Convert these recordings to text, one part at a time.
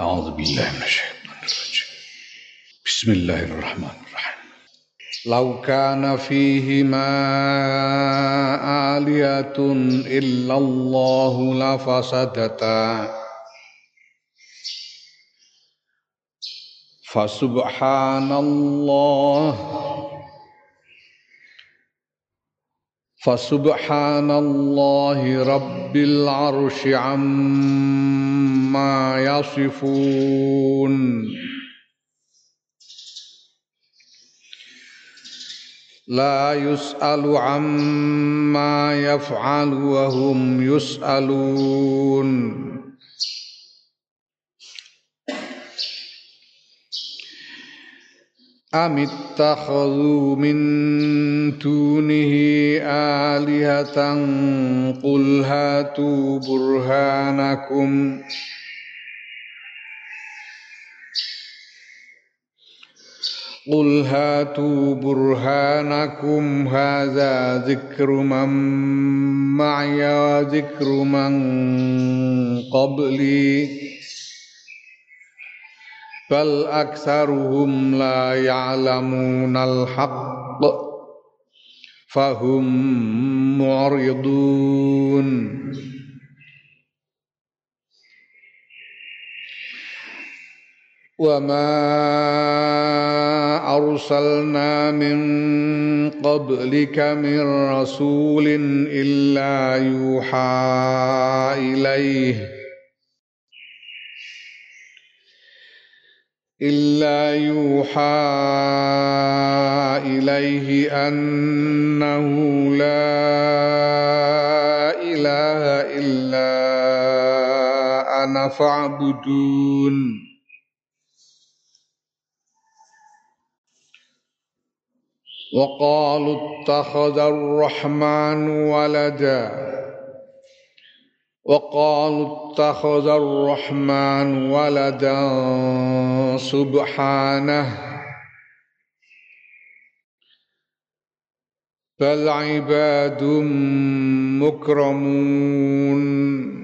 أعوذ بالله من الشيطان الرجيم. بسم الله الرحمن الرحيم. لو كان فيهما آلهة إلا الله لفسدتا. فسبحان الله. فسبحان الله رب العرش عما يصفون. لا يسأل عما يفعل وهم يسألون. أم اتخذوا من دونه آلهة؟ قل هاتوا برهانكم. قل هاتوا برهانكم هذا ذكر من معي وذكر من قبلي بل أكثرهم لا يعلمون الحق فهم معرضون وما ارسلنا من قبلك من رسول الا يوحى اليه الا يوحى اليه انه لا اله الا أنا فاعبدون وقالوا اتخذ الرحمن ولدا. وقالوا اتخذ الرحمن ولدا سبحانه. بل عباد مكرمون.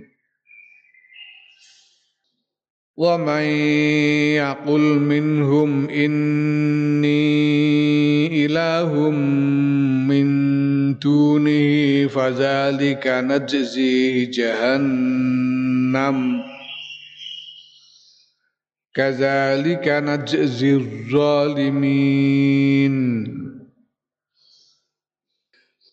ومن يقل منهم إني إله من دونه فذلك نجزيه جهنم كذلك نجزي الظالمين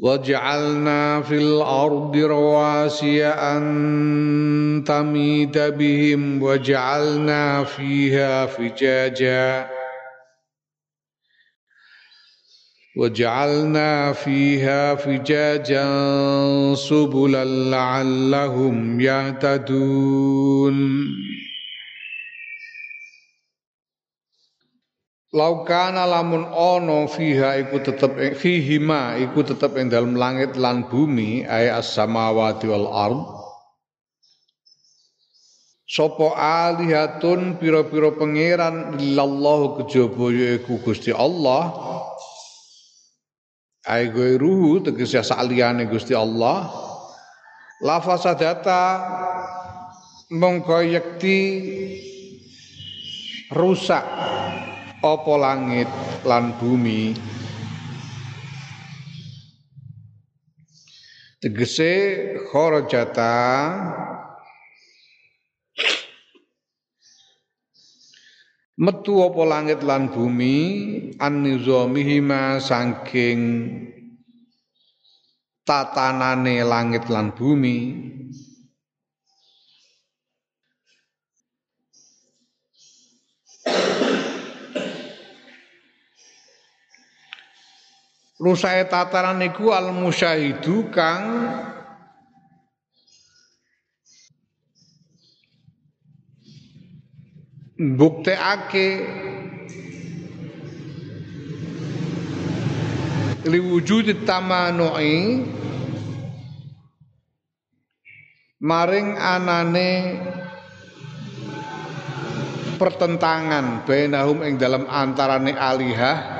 وجعلنا في الأرض رواسي أن تميد بهم وجعلنا فيها فجاجاً. وجعلنا فيها فجاجا سبلا لعلهم يهتدون. Laukana lamun ono fiha iku tetep fihima iku tetep ing dalam langit lan bumi ay as-samawati wal ard. Sopo alihatun piro-piro pangeran illallah kejaba yaiku Gusti Allah? Ai ruhu tegese saliyane Gusti Allah. Lafasadata mongko yekti rusak apa langit lan bumi? Tegese kharajata metu apa langit lan bumi? An nizamihima saking tatanane langit lan bumi Rusae tataran iku al musyahidu kang mbuktekake liwujud tamanu'i maring anane pertentangan bainahum ing dalam antarane alihah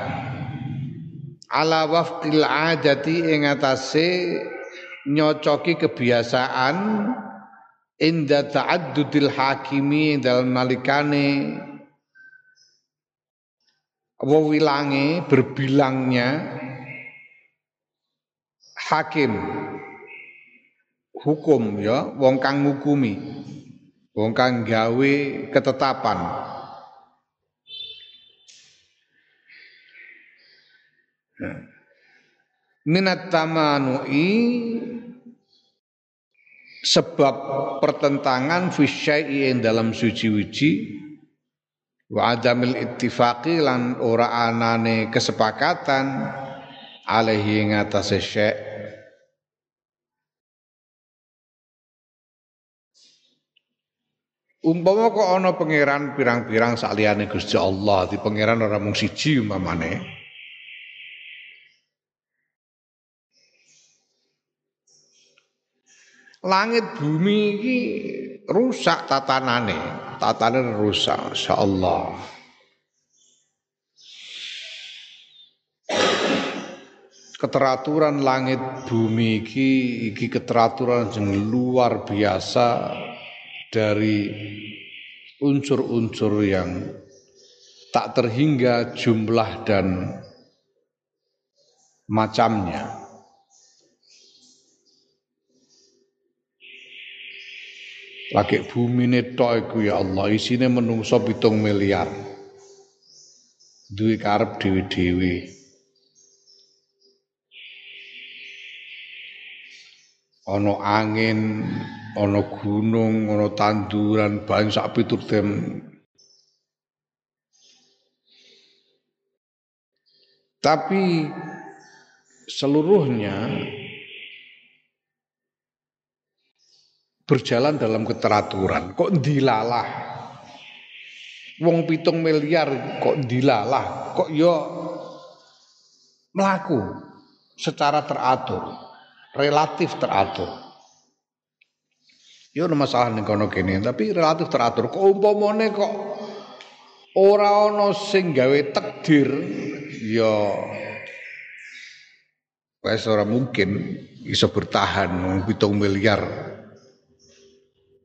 ala wafqil adati ing atase nyocoki kebiasaan inda ta'addudil hakimi dalam nalikane wewilange berbilangnya hakim hukum ya wong kang ngukumi wong kang gawe ketetapan minat tamanu'i sebab pertentangan fisyai dalam suci-wici wa adamil ittifaqi lan ora anane kesepakatan alaihi ngatasé syai' Umpama kok ana pangeran pirang-pirang saliyane Gusti Allah, di pangeran ora mung siji umpamane. Langit bumi iki rusak tatanane, tatanane rusak insyaallah. Keteraturan langit bumi iki iki keteraturan yang luar biasa dari unsur-unsur yang tak terhingga jumlah dan macamnya. Lagi bumi tok iku ya Allah isine menungso pitung miliar. Duwe karep dewi-dewi. Ono angin, ono gunung, ono tanduran, banyak sak piturtem. Tapi seluruhnya berjalan dalam keteraturan. Kok dilalah? Wong pitung miliar kok dilalah? Kok yo melaku secara teratur, relatif teratur. Yo masalah ning kono kene, tapi relatif teratur. Kok umpamane kok ora ana sing gawe takdir yo wes ora mungkin iso bertahan pitung miliar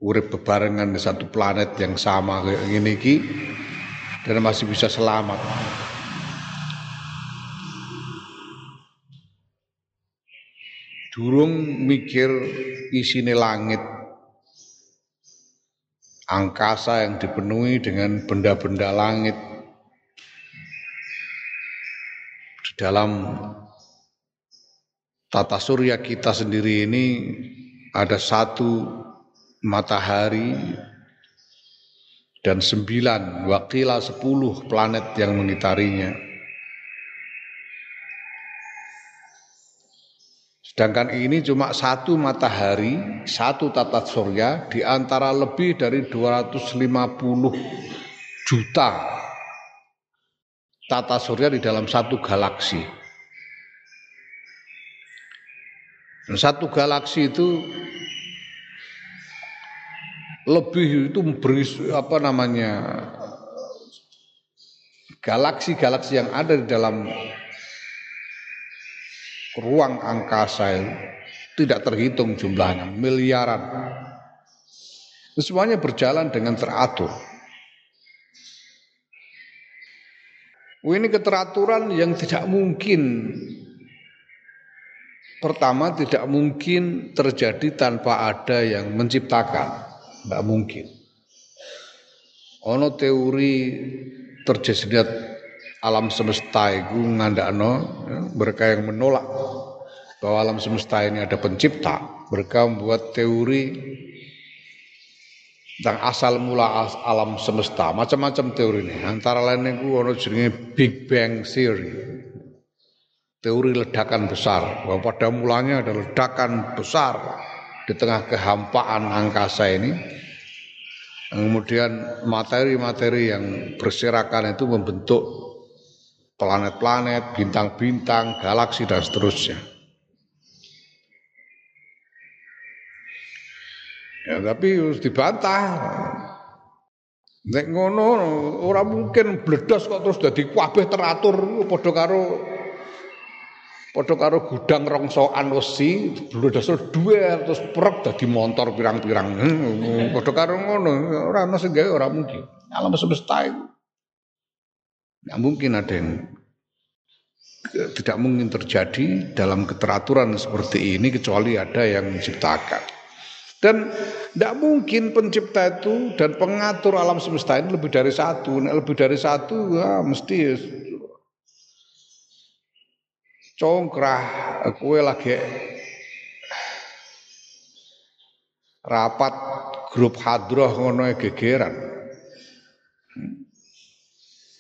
urip bebarengan di satu planet yang sama kayak gini ki dan masih bisa selamat. Durung mikir isine langit angkasa yang dipenuhi dengan benda-benda langit di dalam tata surya kita sendiri ini ada satu matahari dan sembilan wakila sepuluh planet yang mengitarinya. Sedangkan ini cuma satu matahari, satu tata surya di antara lebih dari 250 juta tata surya di dalam satu galaksi. Dan satu galaksi itu lebih itu beri apa namanya galaksi-galaksi yang ada di dalam ruang angkasa itu tidak terhitung jumlahnya miliaran. Semuanya berjalan dengan teratur. Ini keteraturan yang tidak mungkin. Pertama tidak mungkin terjadi tanpa ada yang menciptakan. Tidak mungkin. Ono teori terjadinya alam semesta itu ngandakno ya, mereka yang menolak bahwa alam semesta ini ada pencipta. Mereka membuat teori tentang asal mula alam semesta. Macam-macam teori ini. Antara lain itu ono jenenge Big Bang Theory. Teori ledakan besar. Bahwa pada mulanya ada ledakan besar di tengah kehampaan angkasa ini kemudian materi-materi yang berserakan itu membentuk planet-planet, bintang-bintang, galaksi dan seterusnya. Ya, tapi harus dibantah. Nek ngono ora mungkin bledos kok terus dadi kabeh teratur padha karo Padha karo gudang rongsokan wesi, bledasel dhuwur terus prek dadi montor pirang-pirang. Hmm, padha karo ngono, ora ana sing gawe mungkin. Alam semesta itu. Nggak mungkin ada yang tidak mungkin terjadi dalam keteraturan seperti ini kecuali ada yang menciptakan. Dan tidak mungkin pencipta itu dan pengatur alam semesta ini lebih dari satu. Lebih dari satu ya, mesti congkrah kue lagi rapat grup hadroh ngono gegeran.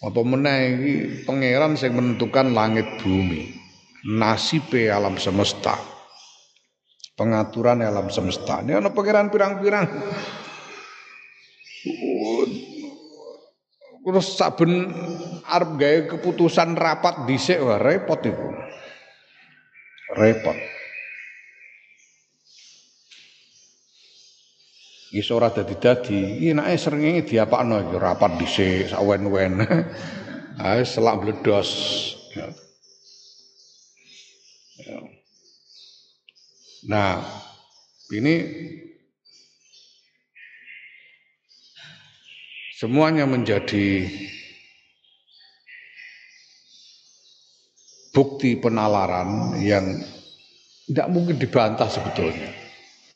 Apa meneh iki pangeran sing menentukan langit bumi nasibe alam semesta pengaturan alam semesta. Ini ana pangeran pirang-pirang. Terus saben arep gawe keputusan rapat dhisik repot itu repot. Iso ora dadi-dadi, iki nek srengenge diapakno iki rapat dhisik sawen-wen. Ah selak bledos. Ya. Ya. Nah, ini semuanya menjadi bukti penalaran yang tidak mungkin dibantah sebetulnya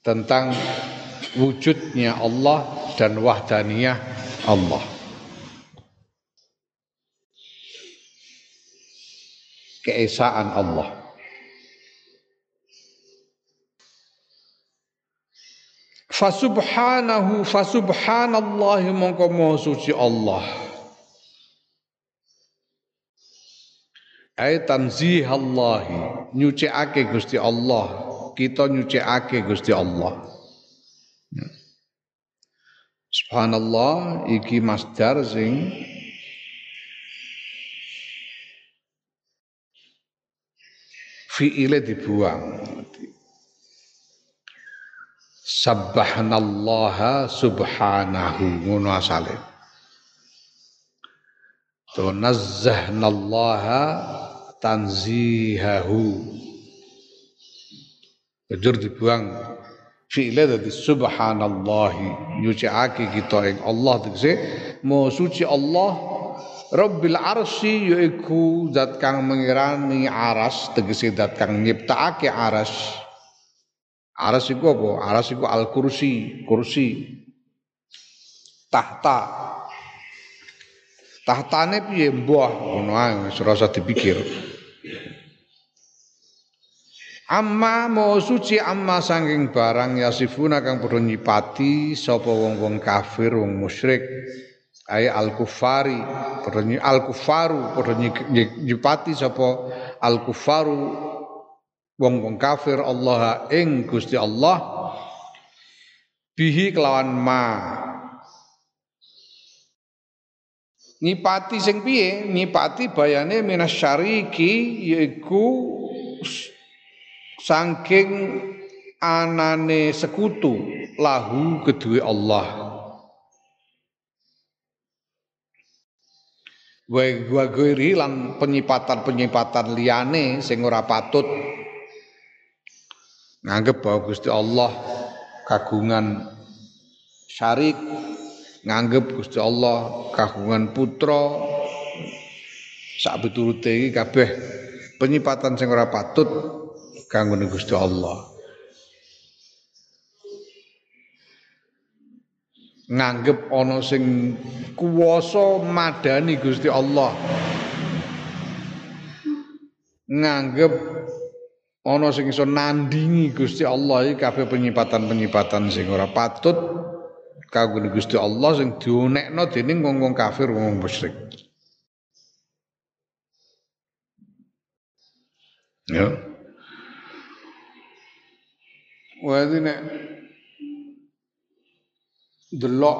tentang wujudnya Allah dan wahdaniyah Allah. Keesaan Allah. Fasubhanahu fasubhanallahi mongko suci Allah. Ay tanzihallahi nyucikake Gusti Allah kita nyucikake Gusti Allah ya. Subhanallah iki masdar sing fiile dibuang Sabbahnallaha subhanahu ngono asale. To nazzahnallaha tanzihahu. Bejur dibuang. Fi'ile dadi subhanallahi. Nyucikake kita ing Allah. Tegese mau suci Allah Rabbil arsy yaiku zat kang mengirani aras. Tegese zat kang nyiptakake aras. Aras iku apa? Aras iku al kursi, kursi. Tahta. Tahtane piye? Mbah ngono ae dipikir. Amma mau suci amma sangking barang yasifuna kang padha nyipati sapa wong-wong kafir wong musyrik. Ay al kufari padha al kufaru padha nyipati sapa al kufaru wong-wong kafir Allah ing Gusti Allah. Bihi kelawan ma nyipati sing piye? Nyipati bayane minasyariki yaiku saking anane sekutu lahu kedue Allah. Wa ghairi lan penyipatan-penyipatan liyane sing ora patut. Nganggep bahwa Gusti Allah kagungan syarik nganggep Gusti Allah kagungan putra sak piturute iki kabeh penyipatan sing ora patut kanggo Gusti Allah. Nganggep ana sing kuwasa madani Gusti Allah. Nganggep ana sing iso nandingi Gusti Allah iki kabeh penyipatan-penyipatan sing ora patut kanggo Gusti Allah sing dionekno dening wong-wong kafir wong musyrik. Ya. Wah nek delok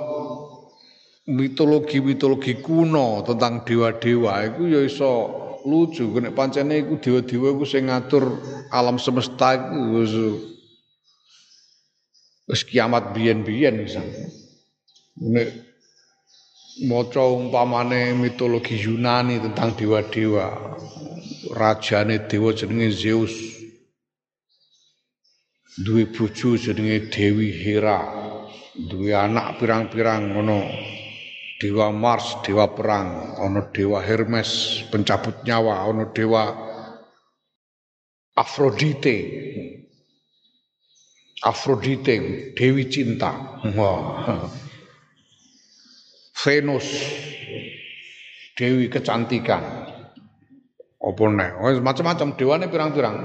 mitologi-mitologi kuno tentang dewa-dewa itu ya iso lucu nek pancene iku dewa-dewa iku sing ngatur alam semesta iku wis kiamat biyen-biyen misalnya. Nek maca umpamane mitologi Yunani tentang dewa-dewa, rajane dewa jenenge Zeus. Duwe bojo jenenge Dewi Hera. Duwe anak pirang-pirang ngono. Dewa Mars dewa perang. Ono dewa Hermes pencabut nyawa. Ono dewa Afrodite. Afrodite dewi cinta. Wah Venus. Dewi kecantikan. Apa nih macam-macam. Dewane pirang-pirang.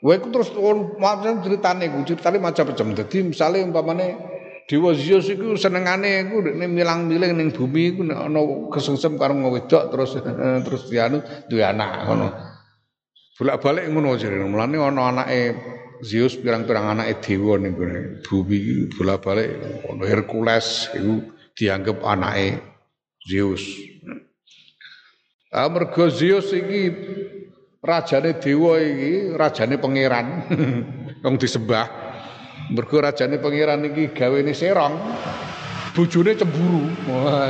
Gue terus macam ceritane, ceritane macam-macam. Jadi misalnya umpamane Dewa Zeus iku senengane iku nek milang-miling ning bumi iku nek ana kesengsem karo wedok terus terus dianu duwe anak ngono. Bolak-balik ngono jare. Mulane ana anake Zeus pirang-pirang anake dewa ning bumi. Bolak-balik Hercules iku dianggap anake Zeus. Ah mergo Zeus iki rajane dewa iki, rajane pangeran wong disembah. Mergo rajane pangeran iki gawene serong. Bojone cemburu. Wah,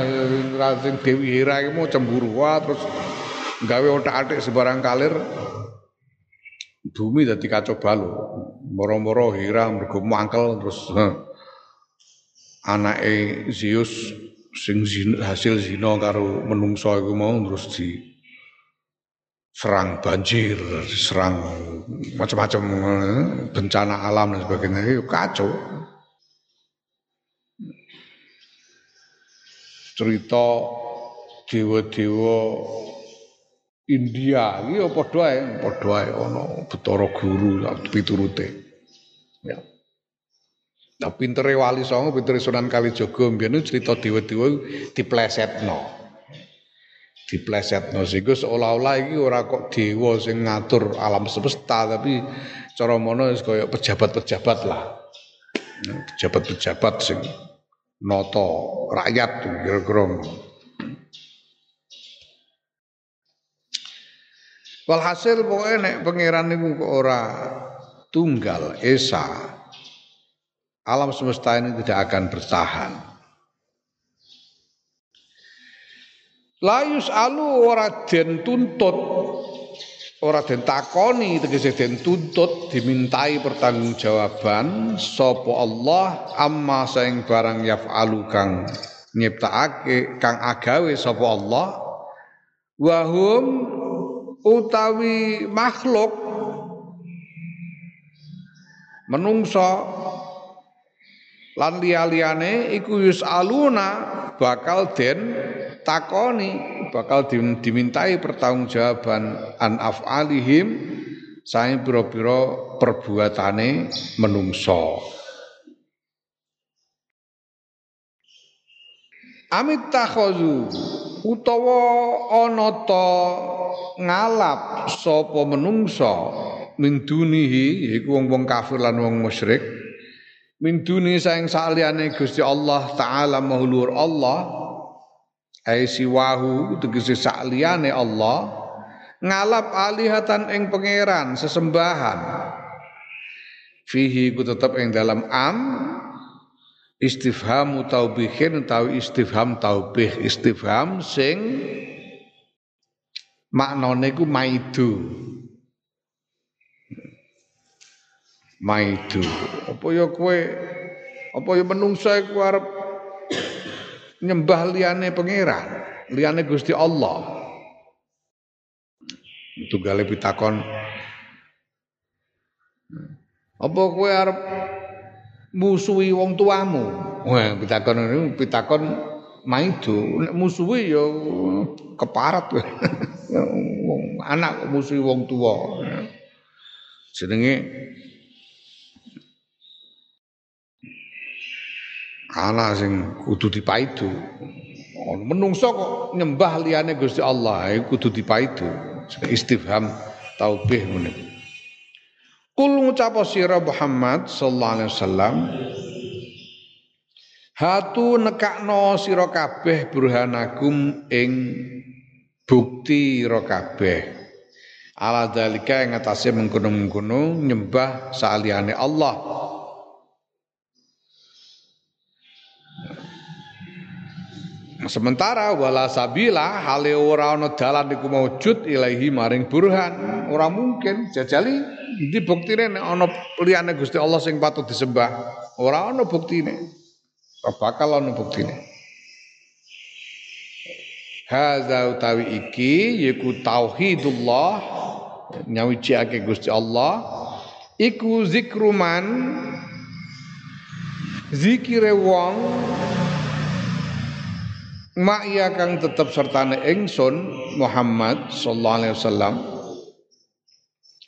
sing Dewi Hera iki mau cemburu. Wah, terus gawe otak-atik sebarang kalir bumi dadi kacau balau. Moro-moro Hera mergo mangkel terus anake Zeus sing hasil zina karo menungso iku mau terus di serang banjir, serang macam-macam bencana alam dan sebagainya itu kacau. Cerita dewa-dewa India iki ya padha ae, padha ae ana Betara Guru piturute. Nah pintere Wali Songo, pintere Sunan Kalijaga mbiyen cerita dewa-dewa diplesetno diplesetno sehingga seolah-olah iki ora kok dewa sing ngatur alam semesta tapi cara mono wis kaya pejabat-pejabat lah. Pejabat-pejabat sing noto rakyat kira-kira. Walhasil pokoknya nek pangeran kok ora tunggal esa alam semesta ini tidak akan bertahan. Layus alu ora den tuntut ora den takoni tegese den tuntut dimintai pertanggungjawaban sapa Allah amma saing barang yafalu kang nyiptakake kang agawe sapa Allah wahum utawi makhluk menungso lan liya-liyane iku yusaluna bakal den takoni bakal dimintai pertanggungjawaban an afalihim sae pira-pira perbuatane menungso. Amit takhazu utawa ana ta ngalap sapa menungso min dunihi wong-wong kafir lan wong musyrik min duni saing saliyane Gusti Allah taala mahulur Allah ai siwahu tegese sakliyane Allah ngalap alihatan ing pangeran sesembahan. Fihi ku tetep ing dalam am istifham taubihin utawi istifham taubih istifham sing maknane ku maidu maidu apa ya kowe apa ya menungso iku arep nyembah liyane pangeran, liyane Gusti Allah. Itu gale pitakon Apa kowe arep musuhi wong tuamu? Wah, pitakon pitakon maido nek musuhi ya keparat anak musuhi wong tua. Jenenge ana sing kudu dipaidu. Menungso kok nyembah liyane Gusti Allah kudu dipaidu. Istifham taubih ngene. Kul ngucap sira Muhammad sallallahu alaihi wasallam Hatu nekakno sira kabeh burhanakum ing bukti ira kabeh. Ala dalika ing atase mengkono-mengkono nyembah saliyane Allah. Sementara wala sabila hale ora ana dalan iku maujud ilahi maring burhan. Ora mungkin jajali di buktine nek ana liyane Gusti Allah sing patut disembah. Ora ana buktine bakal ana buktine Hadza utawi iki yiku tauhidullah nyawijiake Gusti Allah iku zikruman zikire wong Ma'ya kang tetep sertane ingsun Muhammad sallallahu alaihi wasallam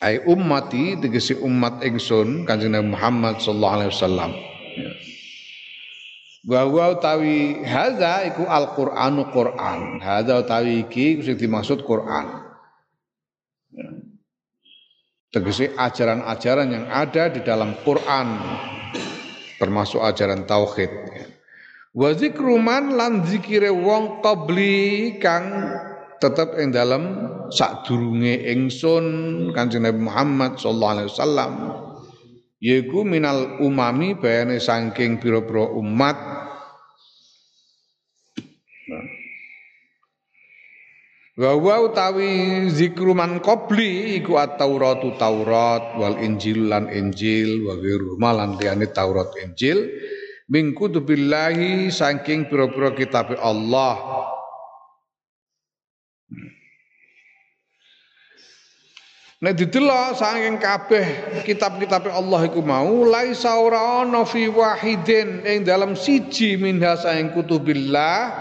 ai ummati tegese umat ingsun Kanjeng Muhammad sallallahu alaihi wasallam bahwa utawi hadza iku Al-Qur'anu Qur'an. Hadza utawi iki sing dimaksud Qur'an. Ya. Tegese ajaran-ajaran yang ada di dalam Quran termasuk ajaran tauhid. Wa zikru man lan zikire wong qabli kang tetep ing dalam sadurunge ingsun Kanjeng Nabi Muhammad sallallahu alaihi wasallam. Yaiku minal umami bayane saking pira-pira umat. Wa utawi zikru man qabli iku at-tauratu Taurat wal Injil lan Injil wa ghairu malan liyane Taurat Injil min kutubillahi saking pira-pira kitab Allah. Nek didelok saking kabeh kitab-kitab Allah iku mau laisa ora ana fi wahidin ing dalam siji minha saking kutubillah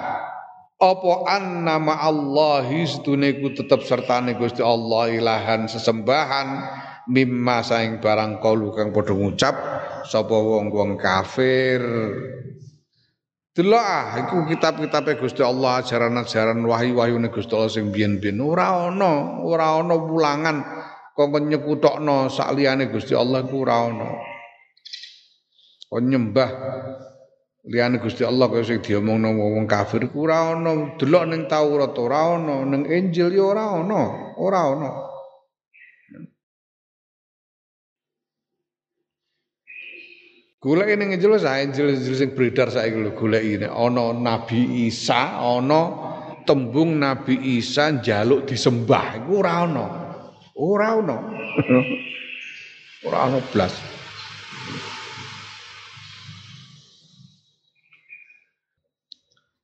apa annama Allahi sedune ku tetep sertane Gusti Allah ilahan sesembahan mimma saing barang kaulu kang padha ngucap sapa wong-wong kafir Delok ah iku kitab-kitabe Gusti Allah ajaran-ajaran wahyu-wahyune Gusti Allah sing biyen-biyen ora ana, ora ana wulangan kok nyekutokno sak liyane Gusti Allah ku ora ana. Nyembah liyane Gusti Allah kaya sing diomongno wong kafir ku ora ana. Delok ning Taurat ora ana, ning Injil ya ora ana, ora. Golek ning Injil sa Injil sing beredar saiki lho goleki ana Nabi Isa, ana tembung Nabi Isa njaluk disembah iku ora ana. Ora ana. Ora ana blas.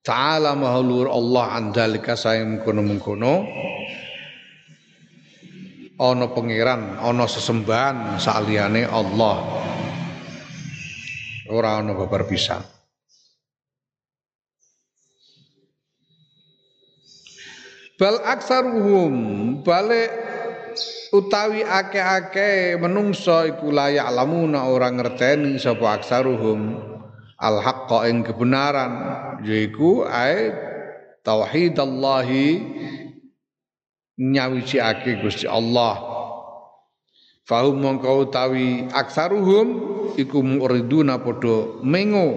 Ta'ala mahlur Allah andalika saya mengkono-mengkono ana pangeran, ana sesembahan saliyane Allah ora ana babar bisa. Bal aksaruhum balik utawi ake-ake menungso iku layak lamuna orang ngerteni sapa aksaruhum al haqqa ing kebenaran yaiku ae tauhidallahi nyawiji Gusti Allah Fahum mongko utawi aksaruhum iku muriduna padha mengo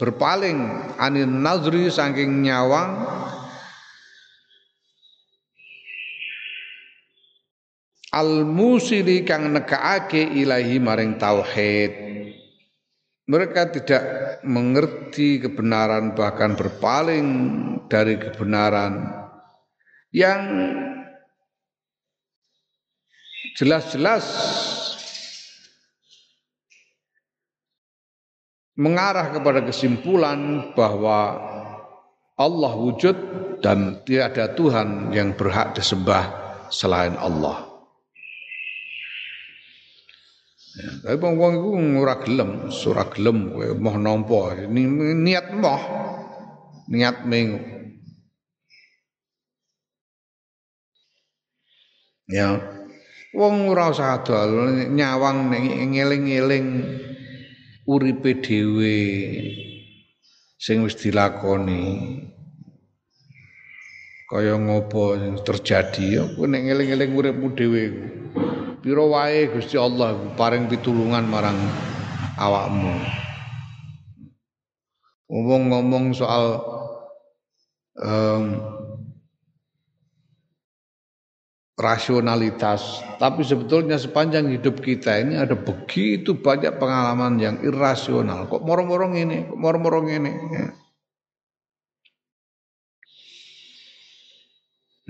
berpaling anin nazri saking nyawang. Al musili kang nekaake ilahi maring tauhid. Mereka tidak mengerti kebenaran bahkan berpaling dari kebenaran. Yang jelas-jelas mengarah kepada kesimpulan bahwa Allah wujud dan tidak ada Tuhan yang berhak disembah selain Allah. Tapi wong-wong iku ora gelem, ora gelem kowe moh nampa. Niat moh. Niat ming. Ya. Wong ora usah nyawang ngeling-eling uripe dhewe sing wis dilakoni. Kaya ngopo terjadi ya kowe nek ngeling-eling uripmu dhewe pira wae Gusti Allah paring pitulungan marang awakmu. Ngomong-ngomong soal um, rasionalitas, tapi sebetulnya sepanjang hidup kita ini ada begitu banyak pengalaman yang irasional. Kok morong-morong ini, kok morong-morong ini. Ya.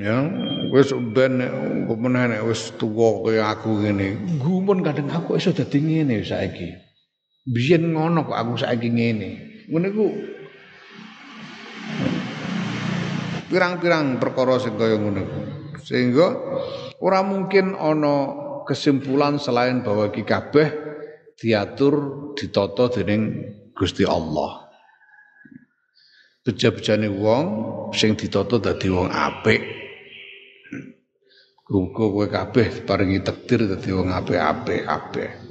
ya wis ben meneh nek wis tuwa kaya aku ngene gumun kadang aku iso dadi ngene saiki biyen ngono kok aku saiki ngene ngene ku pirang-pirang perkara sing kaya ngono sehingga ora mungkin ana kesimpulan selain bahwa iki kabeh diatur ditata dening Gusti Allah. Beja-bejane wong sing ditata dadi wong apik. Muga kowe kabeh paringi takdir dadi wong apik-apik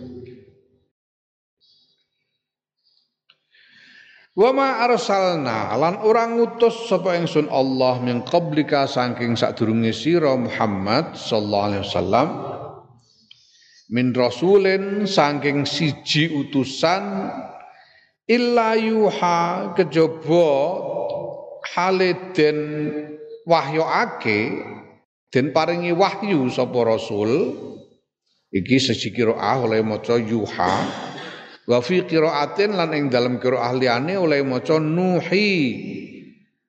Wa arsalna lan ora ngutus sapa ingsun Allah min qablika saking sadurunge sira Muhammad sallallahu alaihi wasallam min rasulin saking siji utusan illa yuha kejaba haliden wahyoake den paringi wahyu sapa rasul iki siji qiraah oleh maca yuha wa fi qiraatin lan ing dalem qiraah liyane oleh maca nuhi.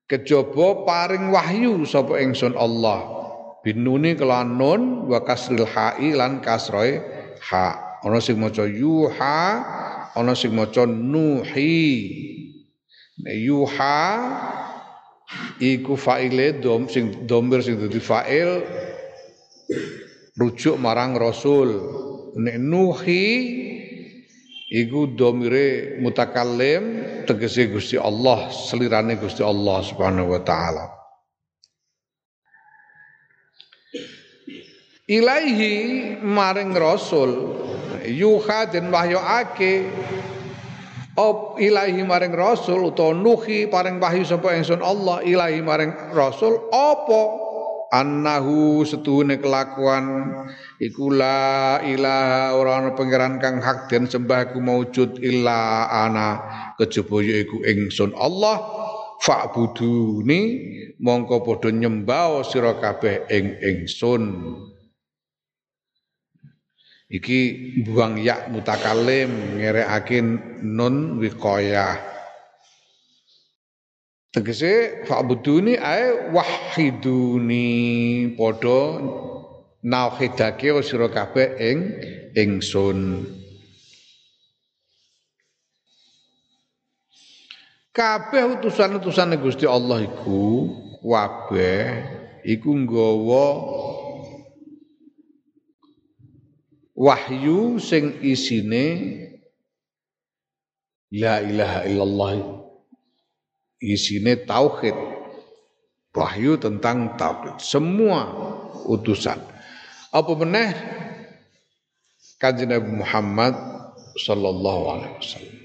Kejaba paring wahyu sapa ingsun Allah. Binuni kelan nun wa kasril hai lan kasroe ha. Ana sing maca yuha ana sing maca nuhi. Yuha iku faile dom sing domir sing dadi fa'il rujuk marang rasul. Nek nuhi iku domire mutakallim tegese Gusti Allah selirane Gusti Allah Subhanahu wa taala. Ilaihi maring rasul yuha den wahyuake. Op ilahi maring rasul utawa nuhi paring wahyu sapa ingsun Allah ilahi maring rasul apa annahu setuhune kelakuan iku la ilaha ora ana pangeran kang hak den sembah ku maujud illa ana kejaba yaiku ingsun Allah fa'buduni mongko padha nyembah sira kabeh ing ingsun Iki buang ya mutakalim ngerekakin nun wiqayah. Tegese fa'buduni ae wahiduni padha nauhidake sira kabeh ing ingsun. Kabeh utusan-utusan Gusti Allah iku kabeh iku nggawa wahyu sing isine la ilaha illallah isine tauhid. Wahyu tentang tauhid. Semua utusan. Apa meneh? Kanjeng Nabi Muhammad sallallahu alaihi wasallam.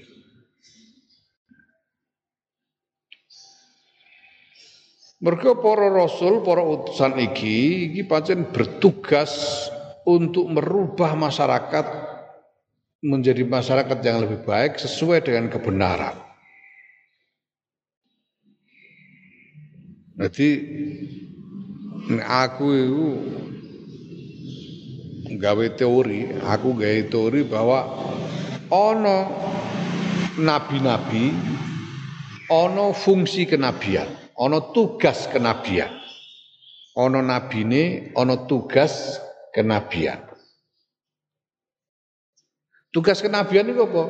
Mereka para rasul, para utusan iki iki pancen bertugas untuk merubah masyarakat menjadi masyarakat yang lebih baik sesuai dengan kebenaran. Jadi aku itu gawe teori, aku gawe teori bahwa ono nabi-nabi, ono fungsi kenabian, ono tugas kenabian. Ono nabine, ono tugas kenabian. Tugas kenabian itu apa?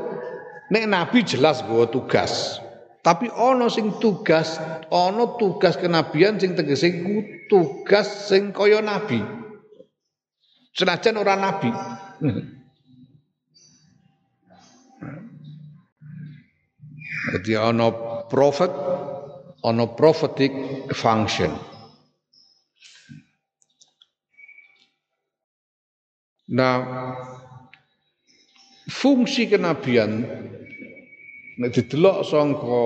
Nek nabi jelas bahwa tugas. Tapi ono sing tugas, ono tugas kenabian sing tegese tugas sing kaya nabi. Senajan ora nabi. Jadi ono prophet, ono prophetic function. Nah, fungsi kenabian nek didelok sangka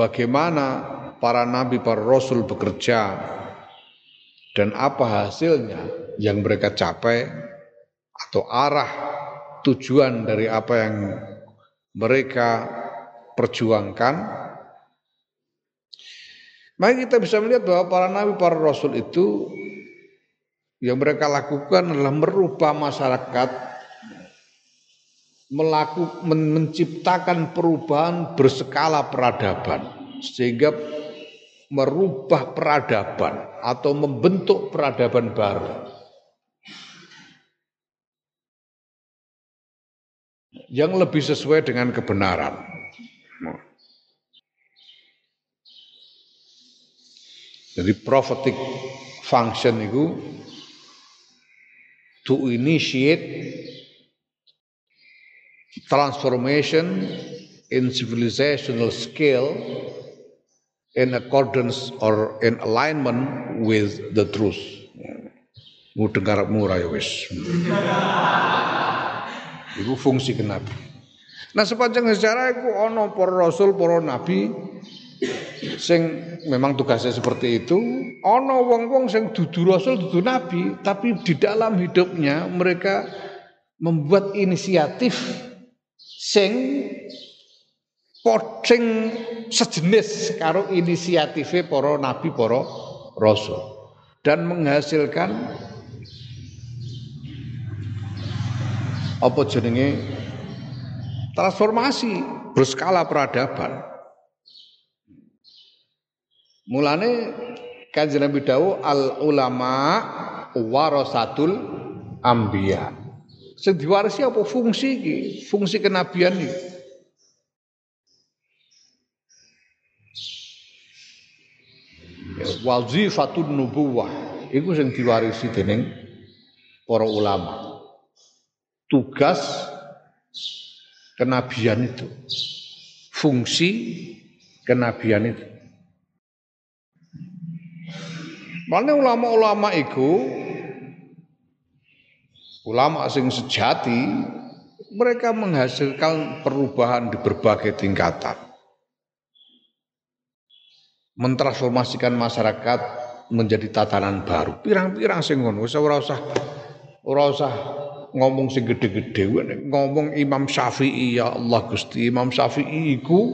bagaimana para nabi para rasul bekerja dan apa hasilnya yang mereka capai atau arah tujuan dari apa yang mereka perjuangkan. Maka kita bisa melihat bahwa para nabi para rasul itu yang mereka lakukan adalah merubah masyarakat melakukan menciptakan perubahan berskala peradaban sehingga merubah peradaban atau membentuk peradaban baru yang lebih sesuai dengan kebenaran. Jadi prophetic function itu to initiate transformation in civilizational scale in accordance or in alignment with the truth. Mu dengar murah ya wis. Iku fungsi kenabi. Nah sepanjang sejarah itu ono para rasul, para nabi sing memang tugasnya seperti itu ono wong-wong sing dudu rasul dudu nabi tapi di dalam hidupnya mereka membuat inisiatif sing pocing sejenis karo inisiatifnya para nabi para rasul dan menghasilkan apa jenenge transformasi berskala peradaban Mulane Kanjeng Nabi al ulama warasatul ambiya. Sing diwarisi apa fungsi iki? Fungsi kenabian iki. Wazifatun nubuwah iku sing diwarisi dening para ulama. Tugas kenabian itu. Fungsi kenabian itu. Mana ulama-ulama itu ulama sing sejati mereka menghasilkan perubahan di berbagai tingkatan. Mentransformasikan masyarakat menjadi tatanan baru. Pirang-pirang sing ngono, ora usah ora usah ngomong sing gede-gede, ngomong Imam Syafi'i ya Allah Gusti Imam Syafi'i iku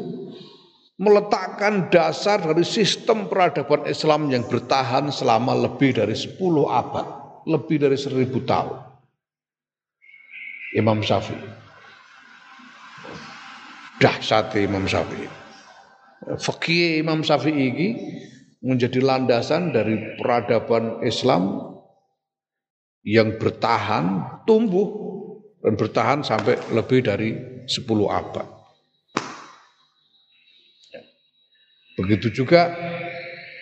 meletakkan dasar dari sistem peradaban Islam yang bertahan selama lebih dari 10 abad, lebih dari 1000 tahun. Imam Syafi'i. Dahsyat Imam Syafi'i. Fakih Imam Syafi'i ini menjadi landasan dari peradaban Islam yang bertahan, tumbuh dan bertahan sampai lebih dari 10 abad. Begitu juga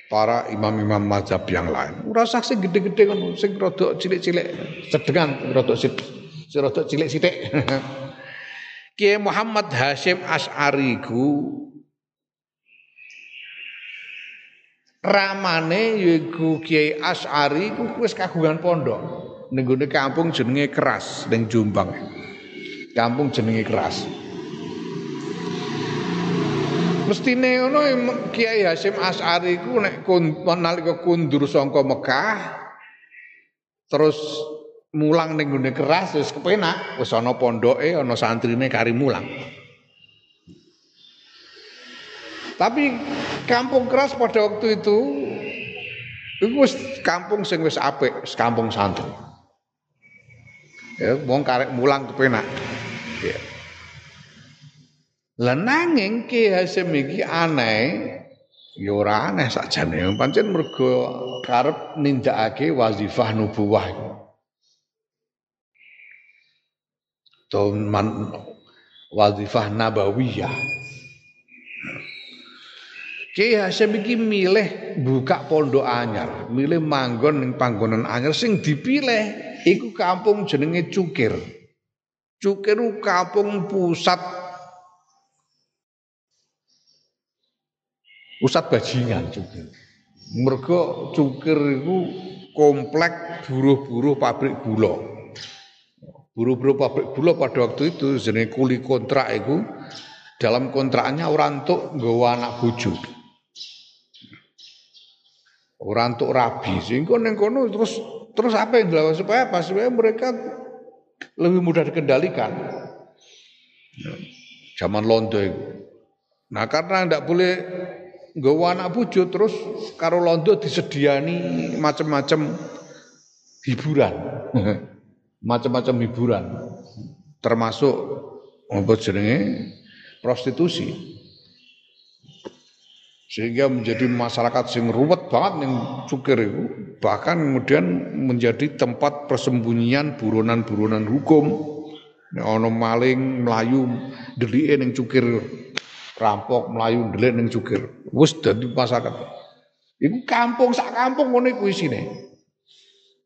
para imam-imam mazhab yang lain. Ora usah sing gede-gede ngono, sing rada cilik-cilik, sedengan rada sing rada cilik sithik. Kiai Muhammad Hashim Asy'ari ku ramane yaiku Kiai Asy'ari ku wis kagungan pondok ning kampung jenenge Keras ning Jombang. Kampung jenenge Keras. Mestine ngono Kiai Hasyim Asy'ari ku nek nalika kundur saka Mekah terus mulang ning gone keras wis kepenak, wis ana pondoke, ana santrine kari mulang. Tapi kampung keras pada waktu itu itu kampung sing wis apik, kampung santri. Ya, wong karek mulang kepenak. Ya. Lah nanging Ki Hasim iki aneh ya ora aneh sakjane pancen mergo karep nindakake wazifah nubuwah iku. man wazifah nabawiyah. Ki Hasim iki milih buka pondok anyar, milih manggon ning panggonan anyar sing dipilih iku kampung jenenge Cukir. Cukir kampung pusat Ustad bajingan cukir. Mergo cukir itu komplek buruh-buruh pabrik gula. Buruh-buruh pabrik gula pada waktu itu jenenge kuli kontrak itu dalam kontraknya orang untuk nggawa anak bojo. Orang untuk rabi sehingga neng kono terus terus apa yang dilakukan supaya apa supaya mereka lebih mudah dikendalikan. Zaman londo itu. Nah karena tidak boleh nggawa anak bojo terus karo londo disediani macam-macam hiburan. macam-macam hiburan termasuk apa jenenge prostitusi. Sehingga menjadi masyarakat sing ruwet banget yang cukir itu bahkan kemudian menjadi tempat persembunyian buronan-buronan hukum. Ono maling melayu delike ning cukir rampok melayu ndelik ning cukir. Wis dadi masyarakat. Iku kampung sak kampung ngono iku isine.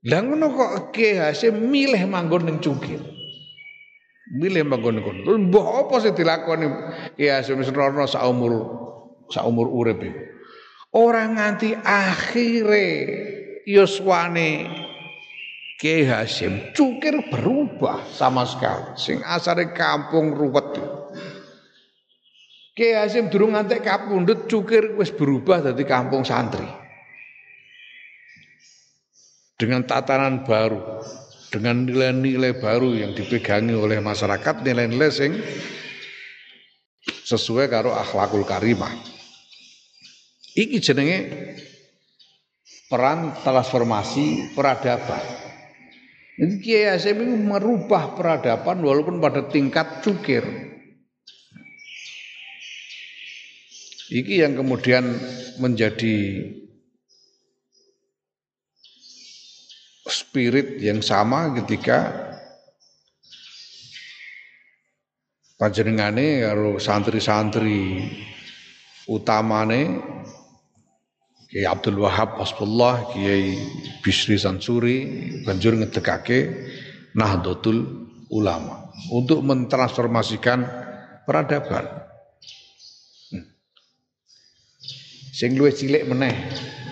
Lah ngono kok Ki milih manggon ning cukir. Milih manggon kono. Terus mbah apa sing dilakoni Ki Hasim Srono sak umur sak umur urip iku. Ora nganti akhire yuswane Ki Hasim cukir berubah sama sekali. Sing asare kampung ruwet. Ki Hasim durung ngantek kapundhut cukir wis berubah dadi kampung santri. Dengan tatanan baru, dengan nilai-nilai baru yang dipegangi oleh masyarakat, nilai-nilai sing sesuai karo akhlakul karimah. Iki jenenge peran transformasi peradaban. Ini Kiai Hasim itu merubah peradaban walaupun pada tingkat cukir. Iki yang kemudian menjadi spirit yang sama ketika panjenengane karo santri-santri utamane Kiai Abdul Wahab Hasbullah, Kiai Bisri Sansuri banjur ngedekake Nahdlatul Ulama untuk mentransformasikan peradaban. Sing luwih cilik meneh,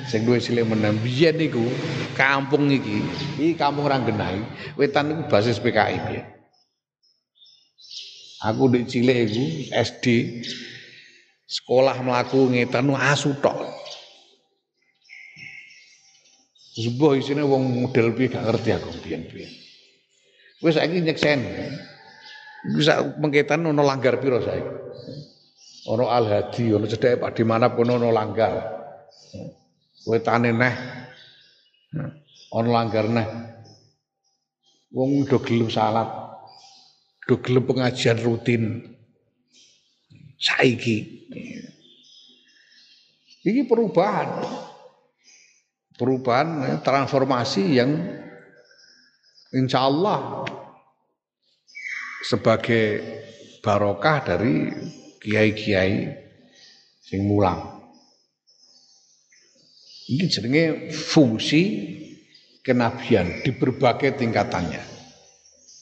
sing cilik meneh biyen niku kampung iki, iki kampung Ranggenai, wetan niku basis PKI biyen. Aku di cilik iku SD sekolah melaku ngetan asu tok. Sebuah isinya wong model piye gak ngerti aku biyen-biyen. Wis saiki nyeksen. Bisa mengketan ono langgar piro saiki? ono Al Hadi, ono cedek Pak di mana pun ono langgar. Wetane neh. Ono langgar neh. Wong do gelem salat. Do gelem pengajian rutin. Saiki. Ini perubahan. Perubahan transformasi yang insya Allah sebagai barokah dari kiai-kiai sing mulang. Ini jenenge fungsi kenabian di berbagai tingkatannya.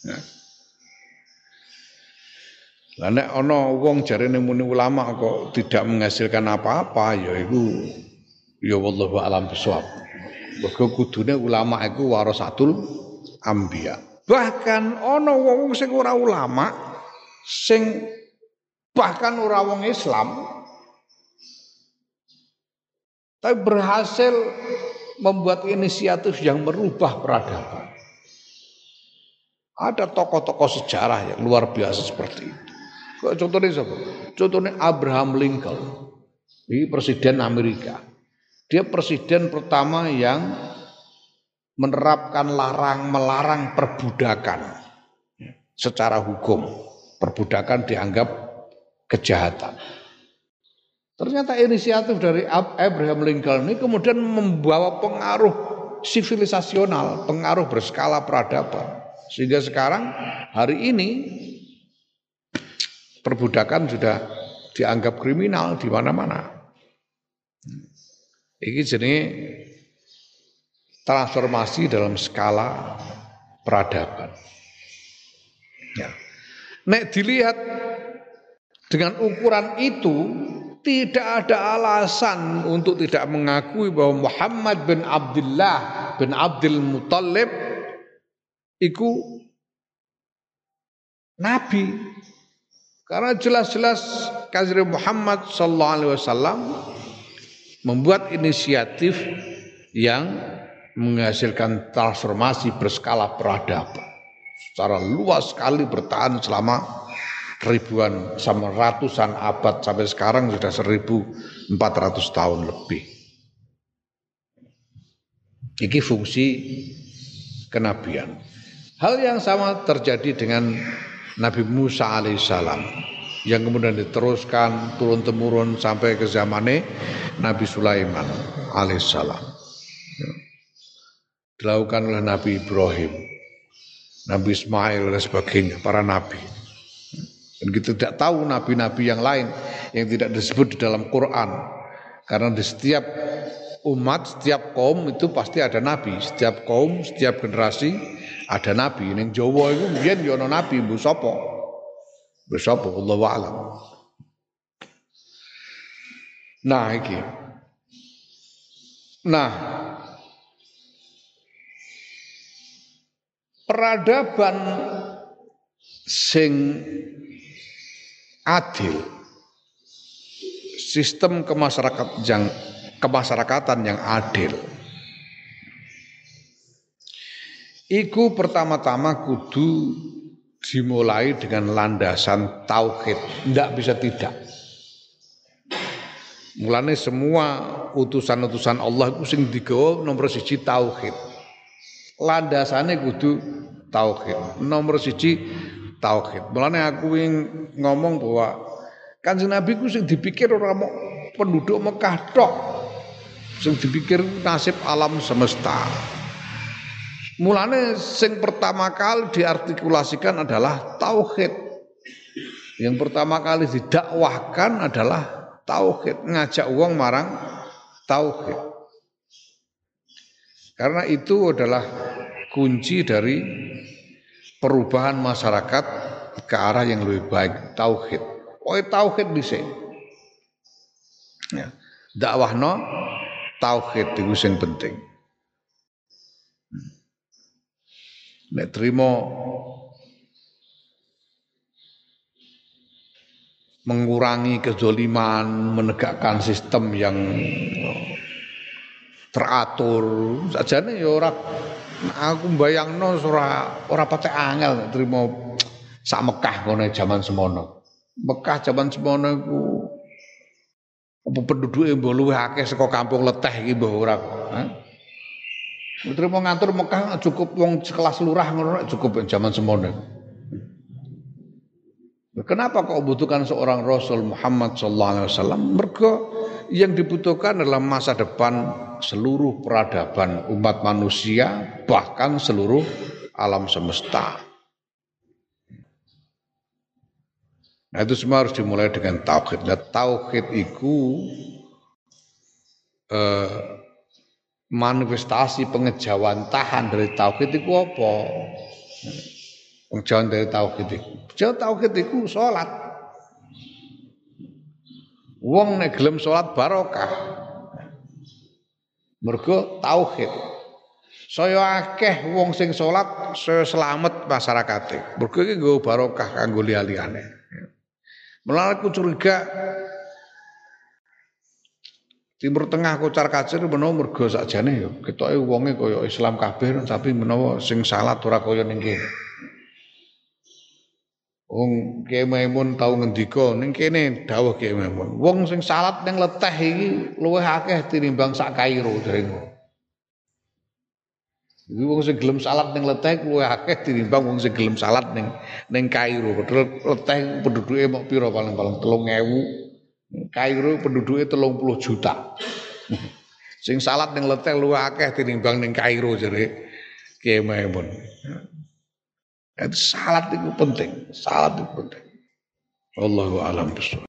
Nah. Lah nek ana wong jarene muni ulama kok tidak menghasilkan apa-apa ya iku ya wallahu alam bisawab. Mergo kudune ulama iku warasatul anbiya. Bahkan ana wong sing ora ulama sing bahkan orang wong Islam tapi berhasil membuat inisiatif yang merubah peradaban. Ada tokoh-tokoh sejarah yang luar biasa seperti itu. Contohnya siapa? Contohnya Abraham Lincoln. Ini presiden Amerika. Dia presiden pertama yang menerapkan larang melarang perbudakan secara hukum. Perbudakan dianggap kejahatan. Ternyata inisiatif dari Abraham Lincoln ini kemudian membawa pengaruh sivilisasional, pengaruh berskala peradaban. Sehingga sekarang hari ini perbudakan sudah dianggap kriminal di mana-mana. Ini jenis transformasi dalam skala peradaban. Ya. Nek dilihat dengan ukuran itu tidak ada alasan untuk tidak mengakui bahwa Muhammad bin Abdullah bin Abdul Muttalib itu nabi. Karena jelas-jelas Kazir Muhammad sallallahu alaihi wasallam membuat inisiatif yang menghasilkan transformasi berskala peradaban. Secara luas sekali bertahan selama ribuan sama ratusan abad sampai sekarang sudah 1400 tahun lebih. Ini fungsi kenabian. Hal yang sama terjadi dengan Nabi Musa alaihissalam yang kemudian diteruskan turun temurun sampai ke zamannya Nabi Sulaiman alaihissalam. Dilakukan oleh Nabi Ibrahim, Nabi Ismail dan sebagainya, para nabi. Dan kita tidak tahu nabi-nabi yang lain yang tidak disebut di dalam Quran. Karena di setiap umat, setiap kaum itu pasti ada nabi. Setiap kaum, setiap generasi ada nabi. Ning Jawa itu mbiyen ya nabi, Bu sapa? Bu sapa wallahu alam. Nah iki. Nah, peradaban sing adil, sistem kemasyarakat yang kemasyarakatan yang adil. Iku pertama-tama kudu dimulai dengan landasan tauhid, tidak bisa tidak. Mulane semua utusan-utusan Allah itu sing digawa nomor siji tauhid. Landasane kudu tauhid. Nomor siji tauhid. Mulane aku ngomong bahwa Kanjeng Nabi ku sing dipikir ora penduduk Mekah tok. Sing dipikir nasib alam semesta. Mulane sing pertama kali diartikulasikan adalah tauhid. Yang pertama kali didakwahkan adalah tauhid, ngajak uang marang tauhid. Karena itu adalah kunci dari perubahan masyarakat ke arah yang lebih baik tauhid. Oh tauhid bisa. Ya. Dakwah no tauhid itu yang penting. Nek terima mengurangi kezoliman, menegakkan sistem yang teratur saja nih ya orang aku bayangno ora ora patek angel trimo sak Mekah ngono zaman semono. Mekah zaman semono iku apa penduduke mbok luwih akeh saka kampung leteh iki mbok ora. Trimo ngatur Mekah cukup wong sekelas lurah ngono cukup zaman semono. Kenapa kok butuhkan seorang Rasul Muhammad sallallahu alaihi wasallam? Mergo yang dibutuhkan adalah masa depan seluruh peradaban umat manusia bahkan seluruh alam semesta. Nah itu semua harus dimulai dengan tauhid. Dan tauhid itu eh, manifestasi tahan dari tauhid itu apa? Pengejawan dari tauhid itu. Jauh tauhid itu sholat. Wong nek gelem salat barokah. Mergo tauhid. Saya akeh wong sing salat saya selamat masyarakate. Mergo iki nggo barokah kanggo liya-liyane. Mulane aku curiga Timur Tengah kocar kacir menawa mergo sakjane ya ketoke wonge kaya Islam kabeh tapi menawa sing salat ora kaya ning kene. Wong Kiai Maimun tau ngendika ning kene dawuh Kiai Maimun. Wong sing salat ning leteh iki luwih akeh tinimbang sak Kairo jare ngono. Iki wong sing gelem salat ning leteh luwih akeh tinimbang wong sing gelem salat ning ning Kairo. Padahal leteh penduduke mok pira paling-paling 3000. Kairo penduduke 30 juta. sing salat ning leteh luwih akeh tinimbang ning Kairo jare Kiai. Salat itu penting, salat itu penting. Allahu alam bisawab.